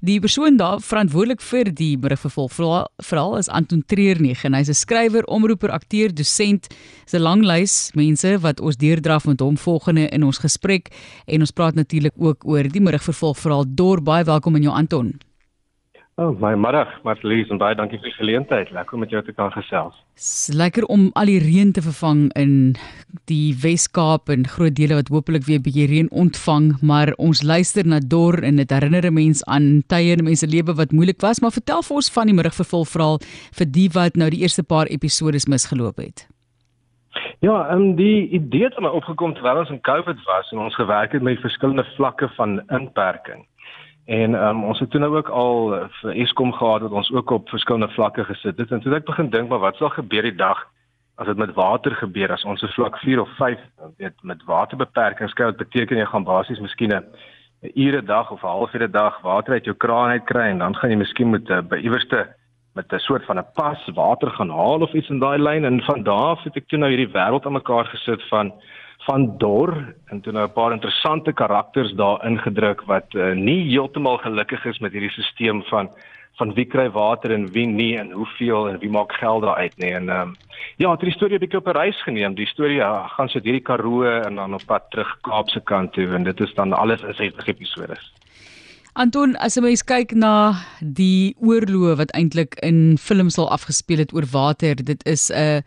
Die persoon daar verantwoordelik vir die berigvervolg veral is Anton Treurnegen. Hy's 'n skrywer, omroeper, akteur, dosent. Dis 'n lang lys mense wat ons deurdraf met hom volgende in ons gesprek en ons praat natuurlik ook oor die berigvervolg veral dor. Baie welkom in jou Anton. Oh, my middag, Marlies en baie dankie vir die geleentheid. Lekker om met jou te kan gesels. Lekker om al die reën te vervang in die Wes-Kaap en groot dele wat hopelik weer 'n bietjie reën ontvang, maar ons luister na Dor en dit herinner 'n mens aan tye in mense lewe wat moeilik was, maar vertel vir ons van die middagvervol verhaal vir die wat nou die eerste paar episode misgeloop het. Ja, ehm um, die idee het my opgekom terwyl ons in COVID was en ons gewerk het met verskillende vlakke van inperking. En um, ons het toe nou ook al eh, vir Eskom gehad wat ons ook op verskillende vlakke gesit het. En toe ek begin dink maar wat sal gebeur die dag as dit met water gebeur as ons 'n vlak 4 of 5 weet met waterbeperkings kry, dit beteken jy gaan basies miskien 'n ure dag of 'n halfure dag water uit jou kraan uit kry en dan gaan jy miskien moet uh, by iewerste met 'n soort van 'n pas water gaan haal of iets in daai lyn en van daar af het ek toe nou hierdie wêreld aan mekaar gesit van van Dor en toe nou 'n paar interessante karakters daar ingedruk wat uh, nie heeltemal gelukkig is met hierdie stelsel van van wie kry water en wie nie en hoeveel en wie maak geld daar uit nie en um, ja, het die storie 'n bietjie op 'n reis geneem. Die storie ja, gaan so hierdie Karoo en dan op pad terug Kaapse kant toe en dit is dan alles in 60 episode. Anton, as jy mens kyk na die oorloë wat eintlik in films al afgespeel het oor water, dit is 'n uh,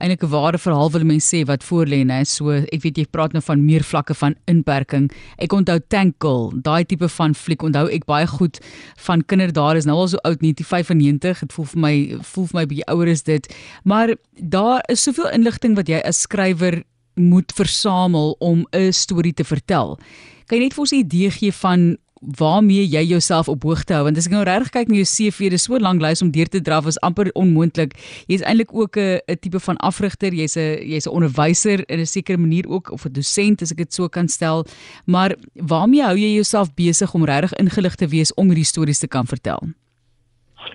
eintlik 'n ware verhaal wil mense sê wat voor lê, né? So ek weet jy praat nou van meer vlakke van inperking. Ek onthou Tankle, daai tipe van fliek onthou ek baie goed van kinderdare is nou al so oud, 1995. Dit voel vir my voel vir my bietjie ouer is dit. Maar daar is soveel inligting wat jy as skrywer moet versamel om 'n storie te vertel. Kan jy net vir ons 'n idee gee van waarmee jy jouself op hoogte hou want as ek nou regtig kyk na jou CV dis so lank lys om deur te draf is amper onmoontlik. Jy's eintlik ook 'n 'n tipe van afrigter jy's 'n jy's 'n onderwyser in 'n sekere manier ook of 'n dosent as ek dit so kan stel. Maar waarmee hou jy jouself besig om regtig ingelig te wees om hierdie stories te kan vertel?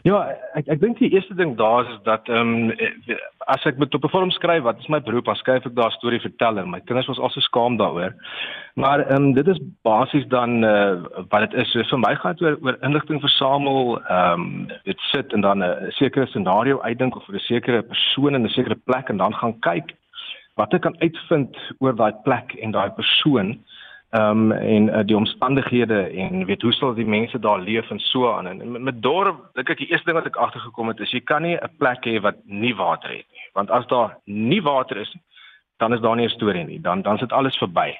Ja, ek ek dink die eerste ding daar is dat ehm um, as ek met op 'n vorm skryf, wat is my beroep? Dan skryf ek daar storieverteller. My kinders was al so skaam daaroor. Maar ehm um, dit is basies dan uh, wat dit is. So vir my gaan dit oor, oor inligting versamel, ehm um, dit sit en dan 'n sekere scenario uitdink of vir 'n sekere persoon in 'n sekere plek en dan gaan kyk wat ek kan uitvind oor daai plek en daai persoon ehm um, en uh, die omstandighede en weet hoe sal die mense daar leef en so aan. En met, met dorp dink ek die eerste ding wat ek agtergekom het is jy kan nie 'n plek hê wat nie water het nie. Want as daar nie water is dan is daar nie 'n storie nie. Dan dan sit alles verby.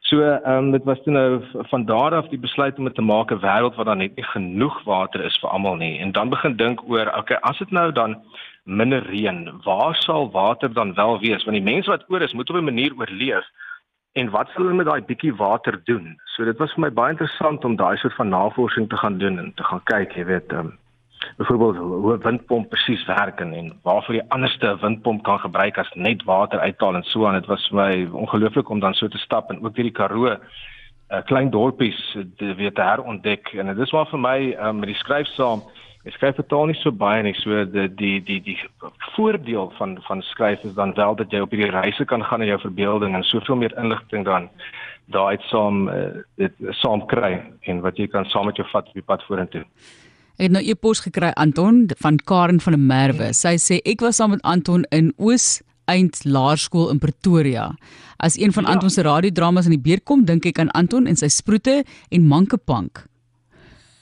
So ehm um, dit was toe nou van daar af die besluit om dit te maak 'n wêreld waar daar net nie genoeg water is vir almal nie. En dan begin dink oor okay as dit nou dan minder reën waar sal water dan wel wees? Want die mense wat oor is moet op 'n manier oorleef en wat sal hulle met daai bietjie water doen? So dit was vir my baie interessant om daai soort van navorsing te gaan doen en te gaan kyk, jy weet, um, byvoorbeeld hoe 'n windpomp presies werk en, en waarvoor jy anderste 'n windpomp kan gebruik as net water uithaal en so aan. Dit was vir my ongelooflik om dan so te stap en ook hierdie Karoo 'n uh, klein dorpies te weet te herontdek en dit is maar vir my um, met die skryf saam Ek skryf totaal nie so baie nie. So die die die die voordeel van van skryf is dan wel dat jy op hierdie reise kan gaan in jou verbeelding en soveel meer inligting dan daai saam uh, dit saam kry en wat jy kan saam met jou vat op die pad vorentoe. Ek het nou 'n e-pos gekry Anton van Karen van der Merwe. Sy sê ek was saam met Anton in Oos Eind Laerskool in Pretoria. As een van ja. Anton se radiodramas in die beer kom, dink ek aan Anton en sy sproete en Mankepank.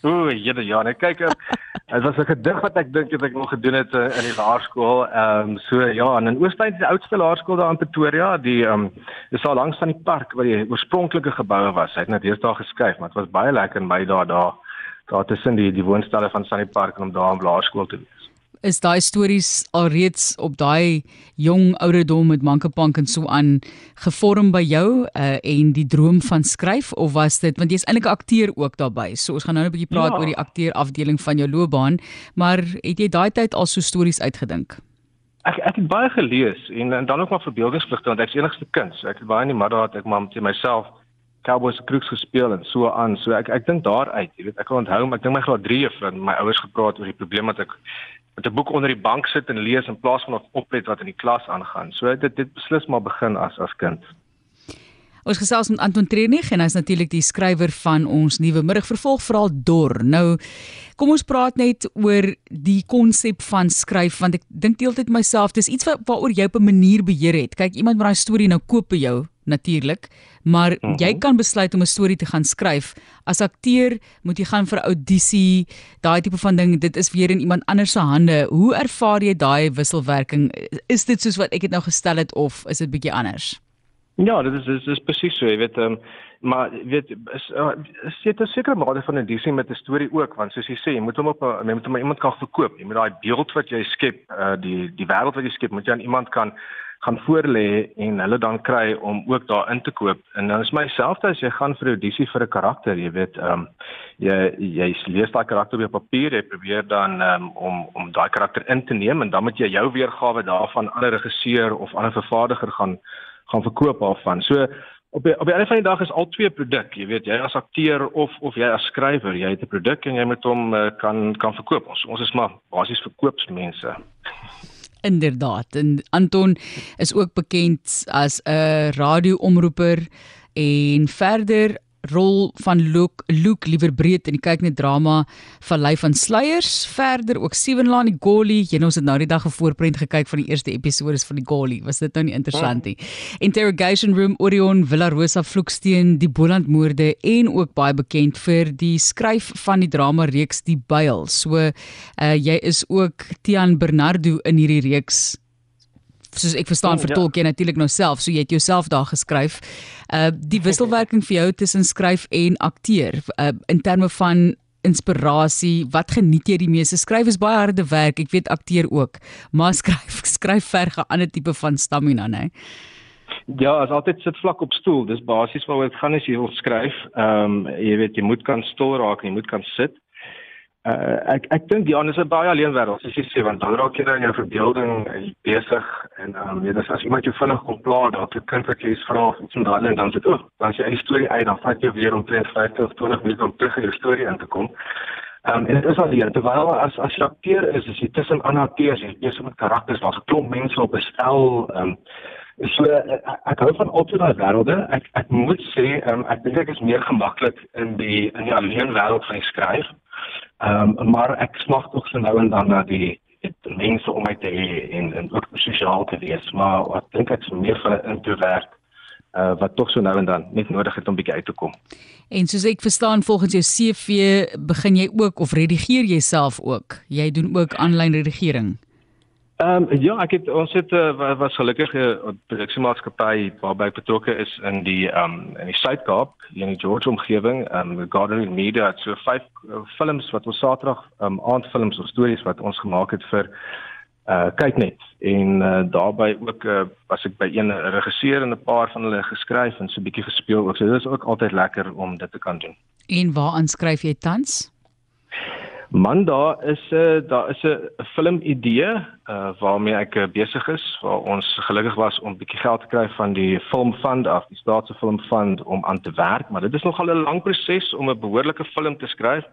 Ooh, jene ja, net kyk ek. Dit was 'n gedig wat ek dink ek nog gedoen het uh, in die laerskool. Ehm um, so ja, en in Oostplein is die oudste laerskool daar in Pretoria. Die ehm um, is al langs aan die park waar die oorspronklike geboue was. Hy het net eers daar geskuif, maar dit was baie lekker in my dae daar daar tussen die die woonstelle van Sunny Park en om daar in laerskool te wees is daai stories alreeds op daai jong ouderdom met Mankepank en so aan gevorm by jou uh, en die droom van skryf of was dit want jy's eintlik 'n akteur ook daarbey. So ons gaan nou 'n bietjie praat ja. oor die akteur afdeling van jou loopbaan, maar het jy daai tyd al so stories uitgedink? Ek ek het baie gelees en, en dan ook maar verbeeldingsvlugte want ek's enigste kind. So ek het baie in die middag ek maar met myself Cowboys Crooks gespeel en so aan. So ek ek dink daaruit, jy weet, ek kan onthou, ek dink my graad 3 juffrou my ouers gepraat oor die probleem wat ek met 'n boek onder die bank sit en lees in plaas van op oplet wat in die klas aangaan. So dit dit beslis maar begin as as kind. Ons gesels met Anton Treurnig en hy's natuurlik die skrywer van ons nuwe middagvervolg verhaal Dor. Nou kom ons praat net oor die konsep van skryf want ek dink deeltyd myself dis iets waaroor jy op 'n manier beheer het. Kyk, iemand wat daai storie nou koop by jou natuurlik, maar uh -huh. jy mhm. kan besluit om 'n storie te gaan skryf. As akteur moet jy gaan vir audisie, daai tipe van ding. Dit is weer in iemand anders se hande. Hoe ervaar jy daai wisselwerking? Is dit soos wat ek dit nou gestel het of is dit bietjie anders? Ja, dit is dit is presies so, jy weet, um, maar weet is uh, is dit 'n sekere mate van 'n disie met 'n storie ook, want soos jy sê, jy moet hom op 'n jy moet hom iemand kan verkoop. Jy moet daai beeld wat jy skep, uh, die die wêreld wat jy skep, moet jy aan iemand kan gaan voorlê en hulle dan kry om ook daarin te koop. En dan is myself as jy gaan vir 'n audisie vir 'n karakter, jy weet, ehm um, jy jy lees daai karakter op papier, jy probeer dan um, om om daai karakter in te neem en dan moet jy jou weergawe daarvan aan 'n regisseur of aan 'n vervaardiger gaan gaan verkoop daarvan. So op die, op die einde van die dag is al twee produk, jy weet, jy as akteur of of jy as skrywer, jy het 'n produk en jy moet hom uh, kan kan verkoop. Ons ons is maar basies verkoopsmense. Inderdaad. En Anton is ook bekend as 'n radioomroeper en verder rol van Luke Luke liewer breed die kyk net drama Vallei van Sluiers verder ook Sewenlaan die Golly jy nou ons het nou die dag gevoorprent gekyk van die eerste episode van die Golly was dit nou nie interessant nie? Interrogation Room Orion Villa Rosa Vloeksteen die Boland moorde en ook baie bekend vir die skryf van die drama reeks Die Byl. So uh, jy is ook Tian Bernardo in hierdie reeks soos ek verstaan oh, vertolk jy natuurlik nou self, so jy het jouself daar geskryf. Uh die wisselwerking vir jou tussen skryf en akteur uh in terme van inspirasie, wat geniet jy die meeste? Skryf is baie harde werk, ek weet akteur ook, maar skryf skryf verg 'n ander tipe van stamina, né? Ja, as altyd sit vlak op stoel. Dis basies waaroor dit gaan as jy wil skryf. Ehm um, jy weet jy moet kan stil raak en jy moet kan sit. Uh, ek ek dink ja, dis 'n baie alleen wêreld, soos jy sê, want dan raak jy dan jou verbeelding besig en um, jy as iemand jou vinnig kom pla, dan het kind wat jy is vra of iets en dan en dan sê, "O, dan as jy storie uit, dan vat jy weer om 50 of 20 minute om terug in die storie in te kom." Ehm um, en dit is al hier, terwyl as as jy akteur is, is jy tussen ander akteurs, jy is met karakters, daar's 'n klomp mense op 'n stel, ehm um, So ek, ek hou van altyd daai wêrelde. Ek ek moet sê, um, ek dink ek is meer gemaklik in die in die alleen wêreld van skryf. Ehm um, maar ek smag tog so nou en dan na die die mense om my te hê en en ook sosiaal te wees, maar ek dink ek is meer van 'n introvert uh, wat tog so nou en dan net nodig het om bietjie uit te kom. En soos ek verstaan volgens jou CV begin jy ook of redigeer jy self ook? Jy doen ook aanlyn redigering. Ehm um, ja, ek het ons het uh, was gelukkig 'n uh, produksiemaatskappy waarby ek betrokke is in die ehm um, in die Suid-Kaap, in die George omgewing, ehm um, Garden Media, so vyf uh, films wat ons Saterdag ehm um, aandfilms of stories wat ons gemaak het vir uh kyk net en uh, daarbey ook uh, was ek by een regisseur en 'n paar van hulle geskryf en so 'n bietjie gespeel ook. So dit is ook altyd lekker om dit te kan doen. En waar aanskryf jy tans? Man daar is 'n uh, daar is 'n film idee uh, waarmee ek uh, besig is waar ons gelukkig was om 'n bietjie geld te kry van die filmfond af die staatse filmfond om aan te werk. Maar dit is nogal 'n lang proses om 'n behoorlike film te skryf.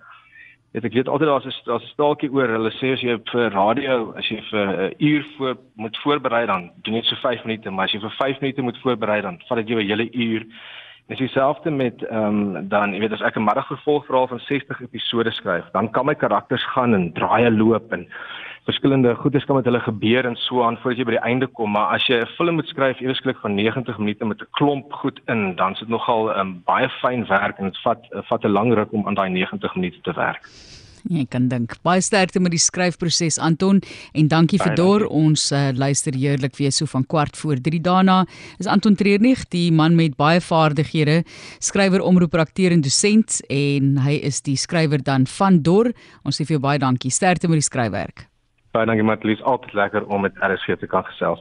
Weet ek weet altyd daar's 'n daar's 'n staaltjie oor. Hulle sê as jy vir radio as jy vir 'n uh, uur voor moet voorberei dan doen net so 5 minute. Maar as jy vir 5 minute moet voorberei dan vat dit jou 'n hele uur Dis dieselfde met ehm um, dan, jy weet as ek 'n middagvervolgverhaal van 60 episode skryf, dan kan my karakters gaan en draaie loop en verskillende goedes kan met hulle gebeur en so aan voordat jy by die einde kom, maar as jy 'n film moet skryf ewesklik van 90 minute met 'n klomp goed in, dan is dit nogal 'n um, ehm, baie fyn werk en dit vat vat 'n lang ruk om aan daai 90 minute te werk. Jy kan dink. Baie sterkte met die skryfproses Anton en dankie vir dor ons uh, luister heerlik weer so van kwart voor 3 daarna. Is Anton Treurnig, die man met baie vaardighede, skrywer, omroeper, akteur en dosent en hy is die skrywer dan van Dor. Ons sê vir jou baie dankie. Sterkte met die skryfwerk. Baie dankie Matlies, altyd lekker om met RSG te kan gesels.